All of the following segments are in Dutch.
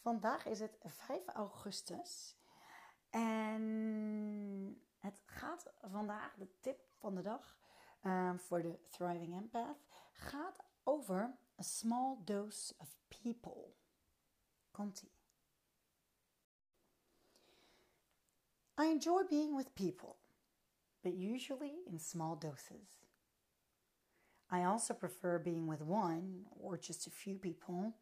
Vandaag is het 5 augustus. En het gaat vandaag, de tip van de dag uh, voor de Thriving Empath, gaat over a small dose of people. Komt-ie. I enjoy being with people, but usually in small doses. I also prefer being with one or just a few people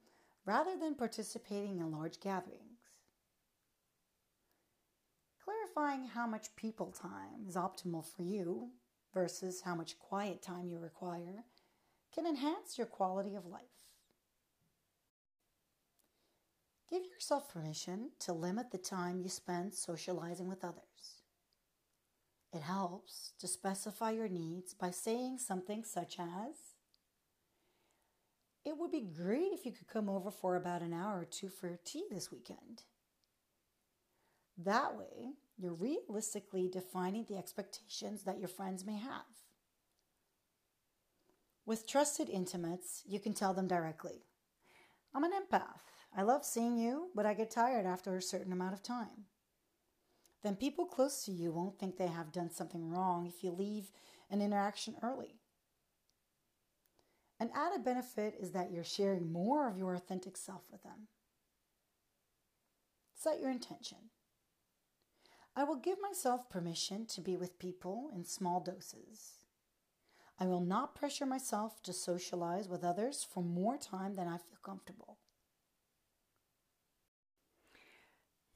rather than participating in large gatherings. Clarifying how much people time is optimal for you versus how much quiet time you require can enhance your quality of life. Give yourself permission to limit the time you spend socializing with others. It helps to specify your needs by saying something such as It would be great if you could come over for about an hour or two for tea this weekend. That way, you're realistically defining the expectations that your friends may have. With trusted intimates, you can tell them directly I'm an empath. I love seeing you, but I get tired after a certain amount of time. Then people close to you won't think they have done something wrong if you leave an interaction early. An added benefit is that you're sharing more of your authentic self with them. Set your intention. I will give myself permission to be with people in small doses. I will not pressure myself to socialize with others for more time than I feel comfortable.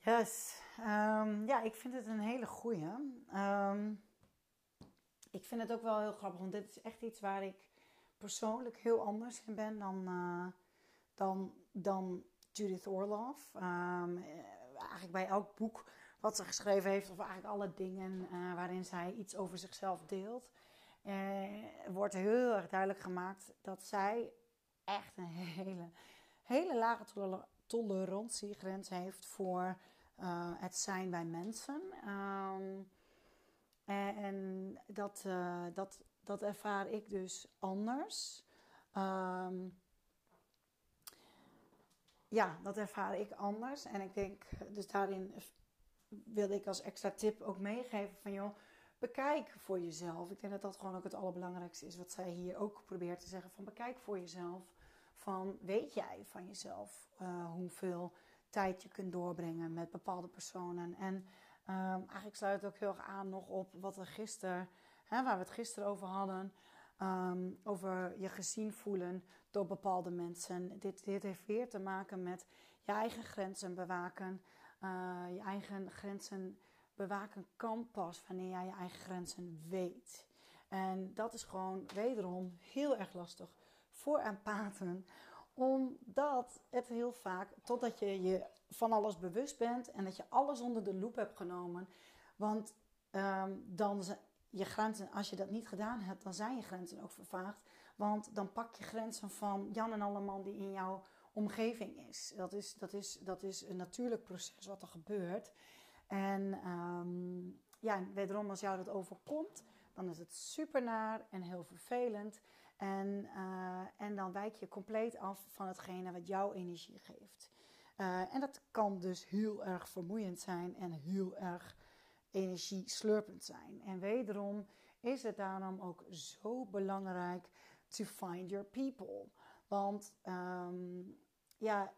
Yes, um, ja, ik vind het een hele goeie. Um, ik vind het ook wel heel grappig, want dit is echt iets waar ik persoonlijk heel anders in ben dan, uh, dan, dan Judith Orloff. Um, eigenlijk bij elk boek wat ze geschreven heeft, of eigenlijk alle dingen uh, waarin zij iets over zichzelf deelt, wordt heel erg duidelijk gemaakt dat zij echt een hele, hele lage toler tolerantiegrens heeft voor het zijn bij mensen. En, en dat, dat, dat ervaar ik dus anders. Um, ja, dat ervaar ik anders. En ik denk, dus daarin wilde ik als extra tip ook meegeven van joh, bekijk voor jezelf. Ik denk dat dat gewoon ook het allerbelangrijkste is wat zij hier ook probeert te zeggen. Van bekijk voor jezelf. Van weet jij van jezelf uh, hoeveel tijd je kunt doorbrengen met bepaalde personen. En um, eigenlijk sluit het ook heel erg aan nog op wat we gisteren, hè, waar we het gisteren over hadden. Um, over je gezien voelen door bepaalde mensen. Dit, dit heeft weer te maken met je eigen grenzen bewaken. Uh, je eigen grenzen bewaken kan pas wanneer jij je eigen grenzen weet. En dat is gewoon wederom heel erg lastig voor empathen. Omdat het heel vaak, totdat je je van alles bewust bent en dat je alles onder de loep hebt genomen. Want um, dan je grenzen, als je dat niet gedaan hebt, dan zijn je grenzen ook vervaagd. Want dan pak je grenzen van Jan en alle man die in jouw omgeving is. Dat is, dat is, dat is een natuurlijk proces wat er gebeurt. En um, ja, wederom als jou dat overkomt, dan is het super naar en heel vervelend. En, uh, en dan wijk je compleet af van hetgene wat jouw energie geeft. Uh, en dat kan dus heel erg vermoeiend zijn en heel erg energie slurpend zijn. En wederom is het daarom ook zo belangrijk to find your people. Want um, ja,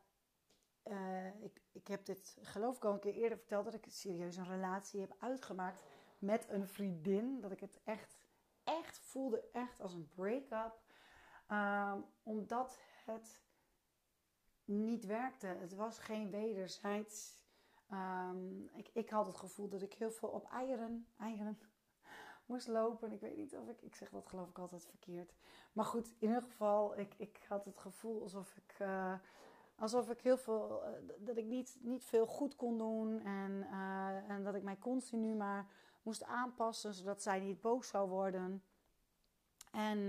uh, ik, ik heb dit geloof ik al een keer eerder verteld dat ik serieus een relatie heb uitgemaakt met een vriendin. Dat ik het echt, echt voelde, echt als een break-up. Um, omdat het niet werkte. Het was geen wederzijds. Um, ik, ik had het gevoel dat ik heel veel op eieren, eieren moest lopen. Ik weet niet of ik, ik zeg dat geloof ik altijd verkeerd. Maar goed, in ieder geval, ik, ik had het gevoel alsof ik, uh, alsof ik heel veel, uh, dat ik niet, niet veel goed kon doen. En, uh, en dat ik mij continu maar moest aanpassen, zodat zij niet boos zou worden. En,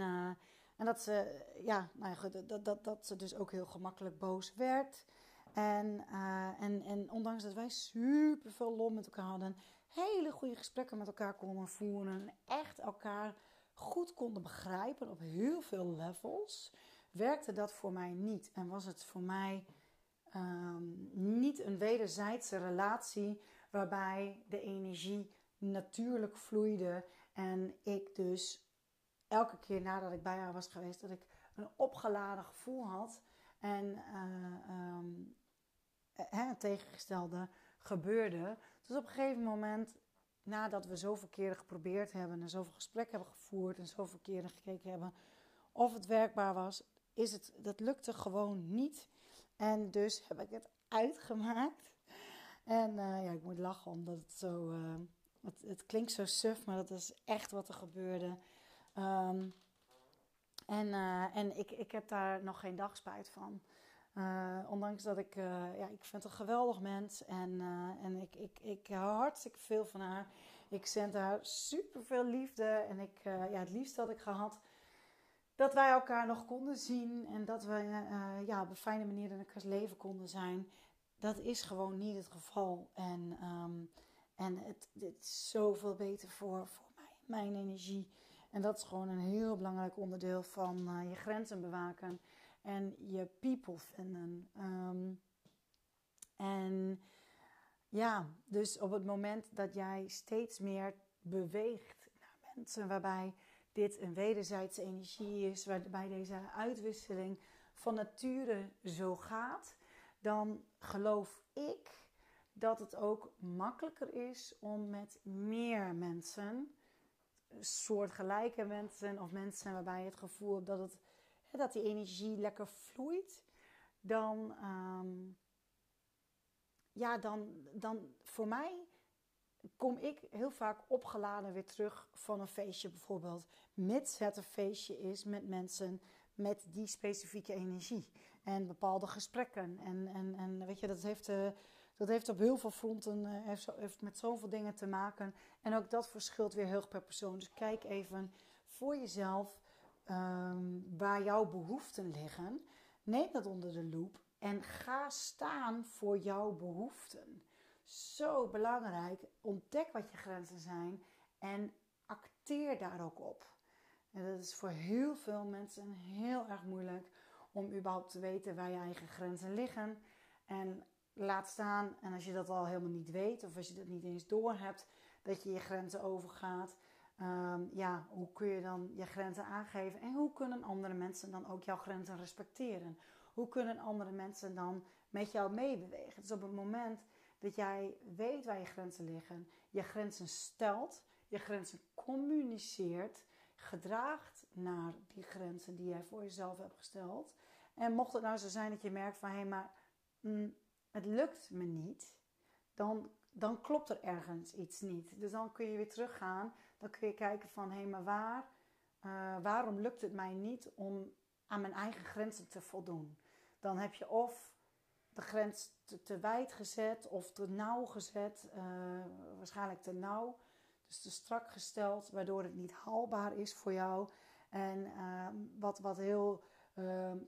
en dat ze, ja, nou ja, dat, dat, dat ze dus ook heel gemakkelijk boos werd. En, en, en ondanks dat wij super veel lol met elkaar hadden, hele goede gesprekken met elkaar konden voeren. Echt elkaar goed konden begrijpen op heel veel levels. Werkte dat voor mij niet. En was het voor mij um, niet een wederzijdse relatie waarbij de energie natuurlijk vloeide. En ik dus elke keer nadat ik bij haar was geweest, dat ik een opgeladen gevoel had. En uh, um, het tegengestelde gebeurde. Dus op een gegeven moment, nadat we zoveel keren geprobeerd hebben en zoveel gesprekken hebben gevoerd en zoveel keren gekeken hebben of het werkbaar was, is het, dat lukte gewoon niet. En dus heb ik het uitgemaakt. En uh, ja, ik moet lachen omdat het zo. Uh, het, het, klinkt zo suf, maar dat is echt wat er gebeurde. Um, en en ik, ik heb daar nog geen dag spijt van. Uh, ondanks dat ik, uh, ja, ik vind een geweldig mens en, uh, en ik, ik, ik hou hartstikke veel van haar. Ik zend haar super veel liefde en ik, ja, het liefst had ik gehad dat wij elkaar nog konden zien en dat we ja, op een fijne manier in elkaars leven konden zijn. Dat is gewoon niet het geval. En, um, en het, het is zoveel beter voor, voor mij, mijn energie. En dat is gewoon een heel belangrijk onderdeel van je grenzen bewaken en je people vinden. Um, en ja, dus op het moment dat jij steeds meer beweegt naar mensen waarbij dit een wederzijdse energie is, waarbij deze uitwisseling van nature zo gaat, dan geloof ik dat het ook makkelijker is om met meer mensen, soortgelijke mensen of mensen waarbij je het gevoel hebt dat het dat die energie lekker vloeit, dan, um, ja, dan, dan voor mij kom ik heel vaak opgeladen weer terug van een feestje bijvoorbeeld. Mits het een feestje is met mensen met die specifieke energie. En bepaalde gesprekken. En, en, en weet je, dat heeft, uh, dat heeft op heel veel fronten uh, heeft, heeft met zoveel dingen te maken. En ook dat verschilt weer heel erg per persoon. Dus kijk even voor jezelf um, waar jouw behoeften liggen. Neem dat onder de loep en ga staan voor jouw behoeften. Zo belangrijk. Ontdek wat je grenzen zijn en acteer daar ook op. En dat is voor heel veel mensen heel erg moeilijk om überhaupt te weten waar je eigen grenzen liggen. En laat staan, en als je dat al helemaal niet weet, of als je dat niet eens door hebt, dat je je grenzen overgaat. Um, ja, hoe kun je dan je grenzen aangeven en hoe kunnen andere mensen dan ook jouw grenzen respecteren? Hoe kunnen andere mensen dan met jou meebewegen? Dus op het moment dat jij weet waar je grenzen liggen, je grenzen stelt, je grenzen communiceert, gedraagt naar die grenzen die jij voor jezelf hebt gesteld. En mocht het nou zo zijn dat je merkt van hé, hey, maar mm, het lukt me niet, dan, dan klopt er ergens iets niet. Dus dan kun je weer teruggaan dan kun je kijken van hé, maar waar, uh, waarom lukt het mij niet om aan mijn eigen grenzen te voldoen? Dan heb je of de grens te, wijd gezet of te nauw gezet, uh, waarschijnlijk te nauw, dus te strak gesteld, waardoor het niet haalbaar is voor jou. En uh, wat, wat, heel,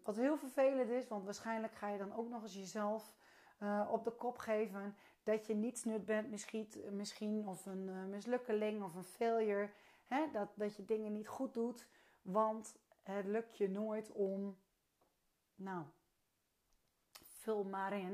wat heel vervelend is, want waarschijnlijk ga je dan ook nog eens jezelf op de kop geven dat je niets nut bent misschien, misschien of een uh, mislukkeling of een failure. Hè? Dat, dat je dingen niet goed doet, want het lukt je nooit om, nou, vul maar in.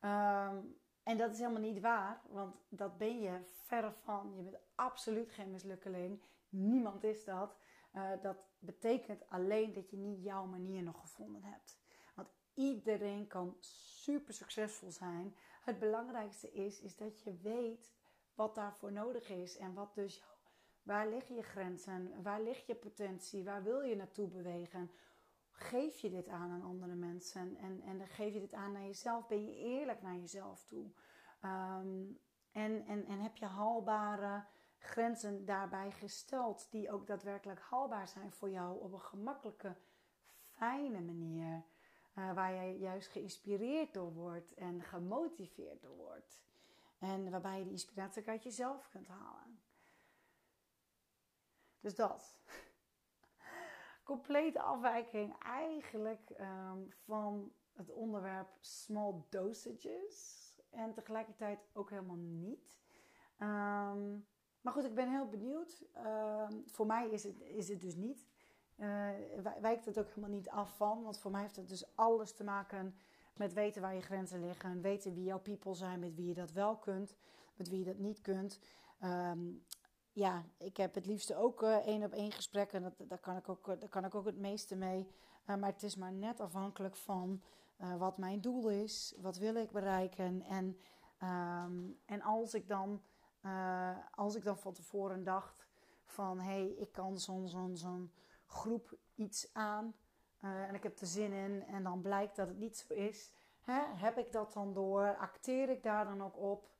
Um, en dat is helemaal niet waar, want dat ben je verre van. Je bent absoluut geen mislukkeling. Niemand is dat. Uh, dat betekent alleen dat je niet jouw manier nog gevonden hebt. Want iedereen kan super succesvol zijn het belangrijkste is, is dat je weet wat daarvoor nodig is en wat dus jouw, waar liggen je grenzen, waar ligt je potentie, waar wil je naartoe bewegen. Geef je dit aan aan andere mensen en, en geef je dit aan naar jezelf? Ben je eerlijk naar jezelf toe? Um, en, en, en heb je haalbare grenzen daarbij gesteld die ook daadwerkelijk haalbaar zijn voor jou op een gemakkelijke, fijne manier. Uh, waar je juist geïnspireerd door wordt en gemotiveerd door wordt. En waarbij je die inspiratie uit jezelf kunt halen. Dus dat. Complete afwijking eigenlijk um, van het onderwerp small dosages. En tegelijkertijd ook helemaal niet. Um, maar goed, ik ben heel benieuwd. Uh, voor mij is het, is het dus niet. Uh, wijkt het ook helemaal niet af van. Want voor mij heeft het dus alles te maken met weten waar je grenzen liggen. Weten wie jouw people zijn, met wie je dat wel kunt, met wie je dat niet kunt. Um, ja, ik heb het liefste ook uh, één op één gesprekken. Dat, daar, kan ik ook, daar kan ik ook het meeste mee. Uh, maar het is maar net afhankelijk van wat mijn doel is. Wat wil ik bereiken. En, um, en als ik dan als ik dan van tevoren dacht van hé, hey, ik kan zo'n zo'n zo'n groep iets aan uh, en ik heb er zin in en dan blijkt dat het niet zo is, hè, heb ik dat dan door? Acteer ik daar dan ook op?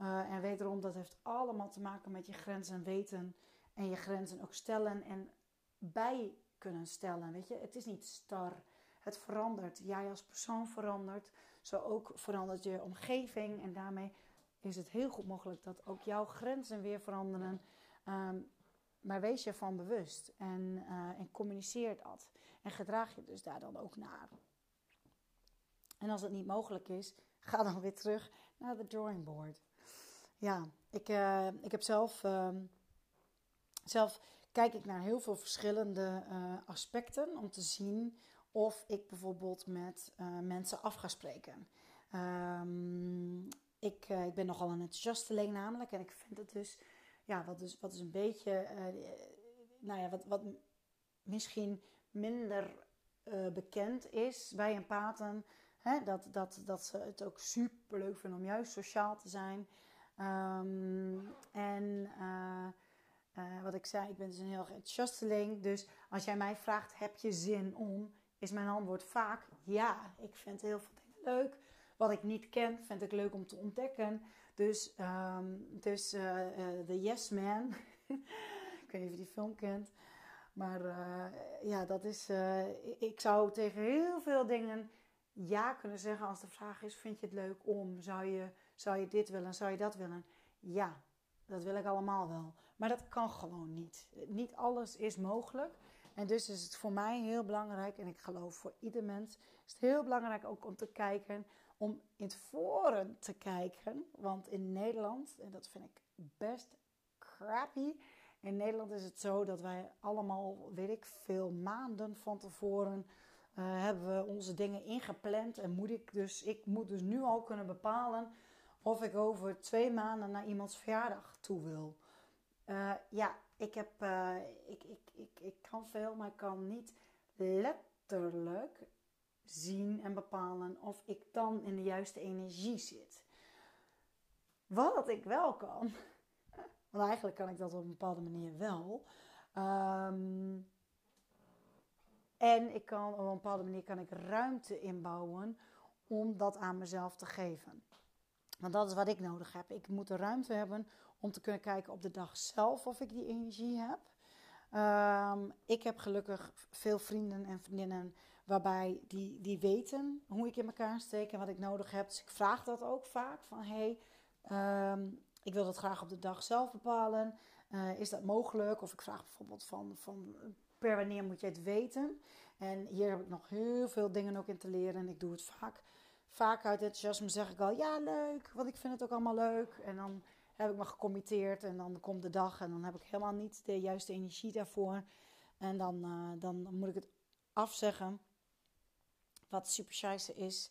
Uh, en wederom, dat heeft allemaal te maken met je grenzen weten en je grenzen ook stellen en bij kunnen stellen. Weet je, het is niet star. Het verandert. Jij als persoon verandert. Zo ook verandert je omgeving en daarmee is het heel goed mogelijk dat ook jouw grenzen weer veranderen. Um, maar wees je van bewust en, uh, en communiceer dat. En gedraag je dus daar dan ook naar. En als het niet mogelijk is, ga dan weer terug naar de drawing board. Ja, ik, uh, ik heb zelf, uh, zelf kijk ik naar heel veel verschillende uh, aspecten om te zien of ik bijvoorbeeld met mensen af ga spreken. Um, ik, ik ben nogal een enthousiasteling namelijk. En ik vind het dus, ja, wat, dus, wat is een beetje, uh, nou ja, wat, wat misschien minder uh, bekend is bij een paten. Hè, dat, dat, dat ze het ook super leuk vinden om juist sociaal te zijn. Um, en wat ik zei, ik ben dus een heel enthousiasteling. Dus als jij mij vraagt, heb je zin om? Is mijn antwoord vaak ja. Ik vind heel veel dingen leuk. Wat ik niet ken, vind ik leuk om te ontdekken. Dus, um, dus uh, The Yes Man. ik weet niet of je die film kent. Maar uh, ja, dat is. ik zou tegen heel veel dingen ja kunnen zeggen als de vraag is: vind je het leuk om? Zou je, zou je dit willen? Zou je dat willen? Ja, dat wil ik allemaal wel. Maar dat kan gewoon niet. Niet alles is mogelijk. En dus is het voor mij heel belangrijk, en ik geloof voor ieder mens, is het heel belangrijk ook om te kijken om in het forum te kijken. Want in Nederland, en dat vind ik best crappy. In Nederland is het zo dat wij allemaal, weet ik veel, maanden van tevoren uh, hebben we onze dingen ingepland. En moet ik dus, ik moet dus nu al kunnen bepalen of ik over twee maanden naar iemands verjaardag toe wil. Uh, ja, ik, heb, uh, ik, ik, ik, ik kan veel, maar ik kan niet letterlijk zien en bepalen of ik dan in de juiste energie zit. Wat ik wel kan, want eigenlijk kan ik dat op een bepaalde manier wel. Um, en ik kan op een bepaalde manier kan ik ruimte inbouwen om dat aan mezelf te geven. Want dat is wat ik nodig heb. Ik moet de ruimte hebben om te kunnen kijken op de dag zelf of ik die energie heb. Um, ik heb gelukkig veel vrienden en vriendinnen waarbij die, die weten hoe ik in elkaar steek en wat ik nodig heb. Dus ik vraag dat ook vaak van hey, um, ik wil dat graag op de dag zelf bepalen. Uh, is dat mogelijk? Of ik vraag bijvoorbeeld van, van per wanneer moet je het weten? En hier heb ik nog heel veel dingen ook in te leren en ik doe het vaak. Vaak uit enthousiasme zeg ik al ja leuk, want ik vind het ook allemaal leuk. En dan heb ik me gecommitteerd en dan komt de dag en dan heb ik helemaal niet de juiste energie daarvoor. En dan, uh, dan moet ik het afzeggen, wat super scheisse is.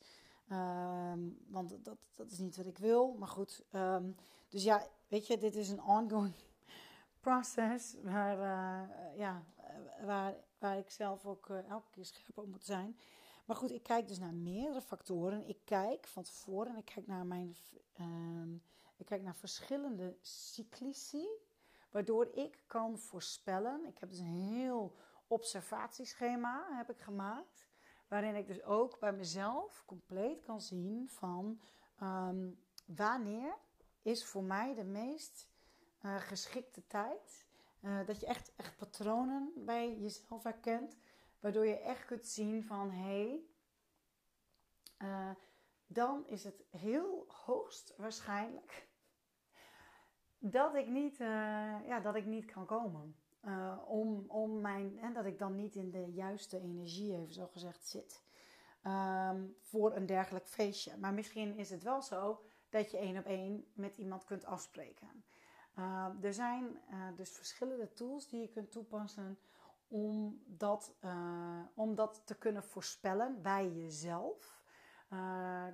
Um, want dat, dat is niet wat ik wil. Maar goed, um, dus ja, weet je, dit is een ongoing process waar, uh, ja, waar, waar ik zelf ook uh, elke keer scherp op moet zijn. Maar goed, ik kijk dus naar meerdere factoren. Ik kijk van tevoren en ik kijk naar mijn um, ik kijk naar verschillende cyclici, waardoor ik kan voorspellen. Ik heb dus een heel observatieschema heb ik gemaakt, waarin ik dus ook bij mezelf compleet kan zien van um, wanneer is voor mij de meest geschikte tijd. dat je echt, echt patronen bij jezelf herkent. Waardoor je echt kunt zien van hé, hey, dan is het heel hoogst waarschijnlijk dat ik niet, ja, dat ik niet kan komen. Uh, om, om mijn, en dat ik dan niet in de juiste energie, even zo gezegd, zit. Um, voor een dergelijk feestje. Maar misschien is het wel zo dat je één op één met iemand kunt afspreken. Uh, er zijn uh, dus verschillende tools die je kunt toepassen om dat, om dat te kunnen voorspellen bij jezelf.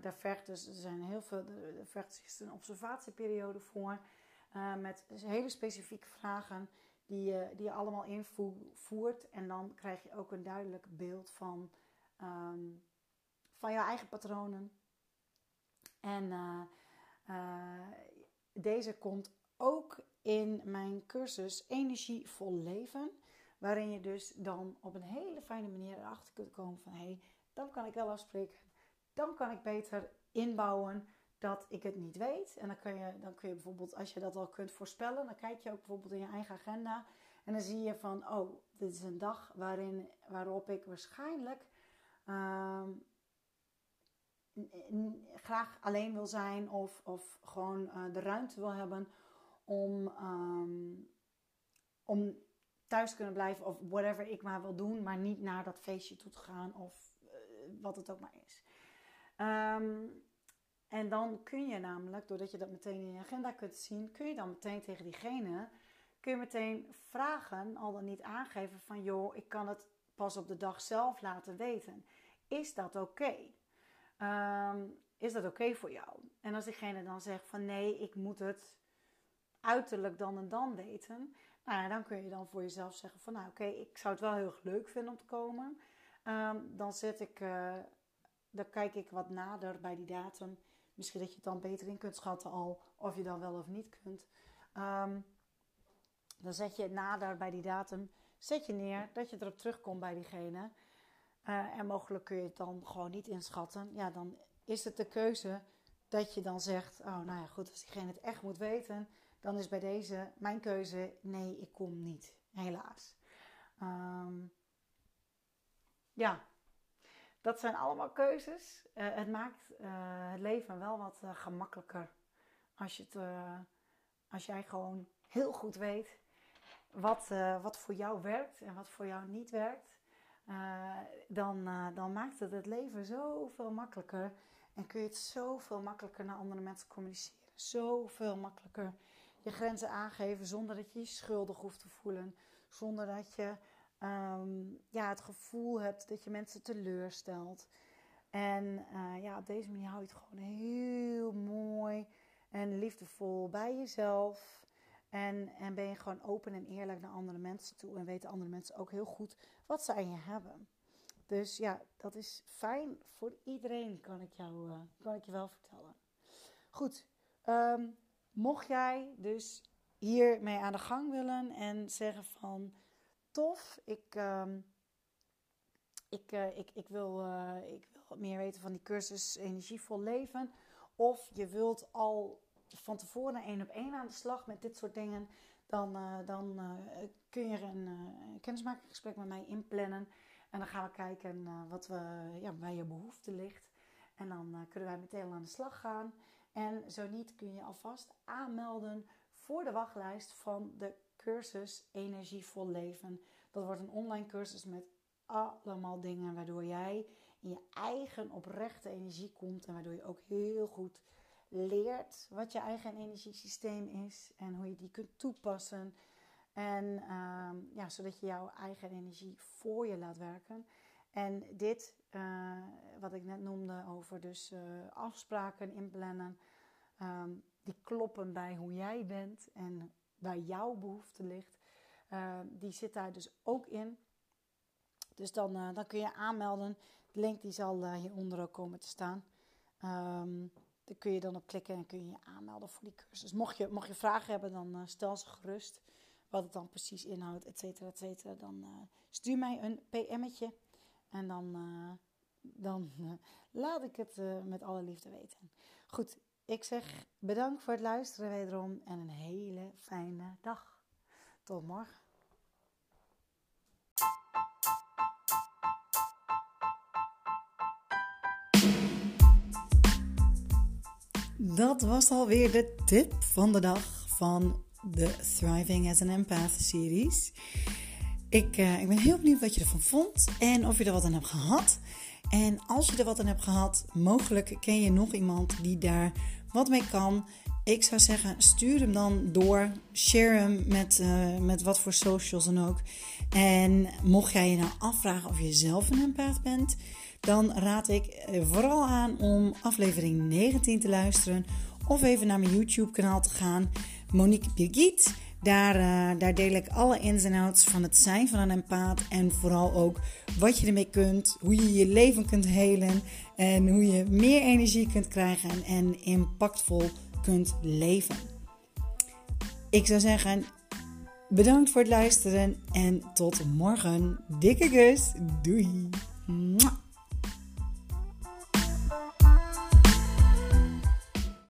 daar vergt dus, er zijn heel veel, er vergt dus een observatieperiode voor. met hele specifieke vragen die je, die je allemaal invoert. En dan krijg je ook een duidelijk beeld van, um, van jouw eigen patronen. En uh, uh, deze komt ook in mijn cursus Energievol Leven. Waarin je dus dan op een hele fijne manier erachter kunt komen van... hé, hey, dan kan ik wel afspreken. Dan kan ik beter inbouwen dat ik het niet weet. En dan kun, je, dan kun je bijvoorbeeld, als je dat al kunt voorspellen, dan kijk je ook bijvoorbeeld in je eigen agenda. En dan zie je van, oh, dit is een dag waarin, waarop ik waarschijnlijk ehm, graag alleen wil zijn of, of gewoon uh, de ruimte wil hebben om, um, om thuis kunnen blijven of whatever ik maar wil doen, maar niet naar dat feestje toe te gaan of uh, wat het ook maar is. Um, en dan kun je namelijk, doordat je dat meteen in je agenda kunt zien, kun je dan meteen tegen diegene, kun je meteen vragen, al dan niet aangeven van joh, ik kan het pas op de dag zelf laten weten. Is dat oké? Ehm, is dat oké voor jou? En als diegene dan zegt van nee, ik moet het uiterlijk dan en dan weten, nou dan kun je dan voor jezelf zeggen van nou oké, ik zou het wel heel erg leuk vinden om te komen. Um, dan zet ik, uh, dan kijk ik wat nader bij die datum Misschien dat je het dan beter in kunt schatten al of je dan wel of niet kunt. Um, dan zet je nader bij die datum, zet je neer dat je erop terugkomt bij diegene. Uh, en mogelijk kun je het dan gewoon niet inschatten. Ja, dan is het de keuze dat je dan zegt: Oh, nou ja, goed, als diegene het echt moet weten, dan is bij deze mijn keuze: nee, ik kom niet. Helaas. Um, ja, dat zijn allemaal keuzes. Uh, het maakt uh, het leven wel wat uh, gemakkelijker. Als, je het, als jij gewoon heel goed weet wat, wat voor jou werkt en wat voor jou niet werkt. dan, dan maakt het het leven zoveel makkelijker. En kun je het zoveel makkelijker naar andere mensen communiceren. Zoveel makkelijker je grenzen aangeven zonder dat je je schuldig hoeft te voelen. Zonder dat je um, ja, het gevoel hebt dat je mensen teleurstelt. En uh, ja, op deze manier hou je het gewoon heel mooi en liefdevol bij jezelf. En, en ben je gewoon open en eerlijk naar andere mensen toe. En weten andere mensen ook heel goed wat ze aan je hebben. Dus ja, dat is fijn voor iedereen, kan ik, jou, uh, kan ik je wel vertellen. Goed, um, mocht jij dus hiermee aan de gang willen en zeggen van tof. Ik, uh, ik, uh, ik, ik, wil, uh, ik wil meer weten van die cursus Energievol Leven. Of je wilt al van tevoren één op één aan de slag met dit soort dingen. Dan, uh, dan kun je een kennismakingsgesprek met mij inplannen. En dan gaan we kijken wat we, ja, bij je behoefte ligt. En dan kunnen wij meteen aan de slag gaan. En zo niet kun je alvast aanmelden voor de wachtlijst van de cursus Energievol Leven. Dat wordt een online cursus met allemaal dingen waardoor jij in je eigen oprechte energie komt en waardoor je ook heel goed leert wat je eigen energiesysteem is en hoe je die kunt toepassen. En uh, ja, zodat je jouw eigen energie voor je laat werken. En dit, uh, wat ik net noemde over dus uh, afspraken inplannen, um, die kloppen bij hoe jij bent en waar jouw behoefte ligt. Uh, die zit daar dus ook in. Dus dan, uh, dan kun je aanmelden. De link die zal uh, hieronder ook komen te staan. Um, daar kun je dan op klikken en kun je je aanmelden voor die cursus. Mocht je, mocht je vragen hebben, dan stel ze gerust. Wat het dan precies inhoudt, et cetera, et cetera. Dan stuur mij een PM'tje. En dan, dan laat ik het met alle liefde weten. Goed, ik zeg bedankt voor het luisteren wederom en een hele fijne dag. Tot morgen. Dat was alweer de tip van de dag van de Thriving as an Empath series. Ik, uh, ik ben heel benieuwd wat je ervan vond en of je er wat aan hebt gehad. En als je er wat aan hebt gehad, mogelijk ken je nog iemand die daar wat mee kan. Ik zou zeggen, stuur hem dan door. Share hem met, uh, met wat voor socials dan ook. En mocht jij je nou afvragen of je zelf een empath bent, dan raad ik eh, vooral aan om aflevering 19 te luisteren. Of even naar mijn YouTube kanaal te gaan. Monique Birgit. Daar, uh, daar deel ik alle ins en outs van het zijn van een empaat. En vooral ook wat je ermee kunt. Hoe je je leven kunt helen. En hoe je meer energie kunt krijgen. En impactvol kunt leven. Ik zou zeggen, bedankt voor het luisteren. En tot morgen. Dikke kus. Doei.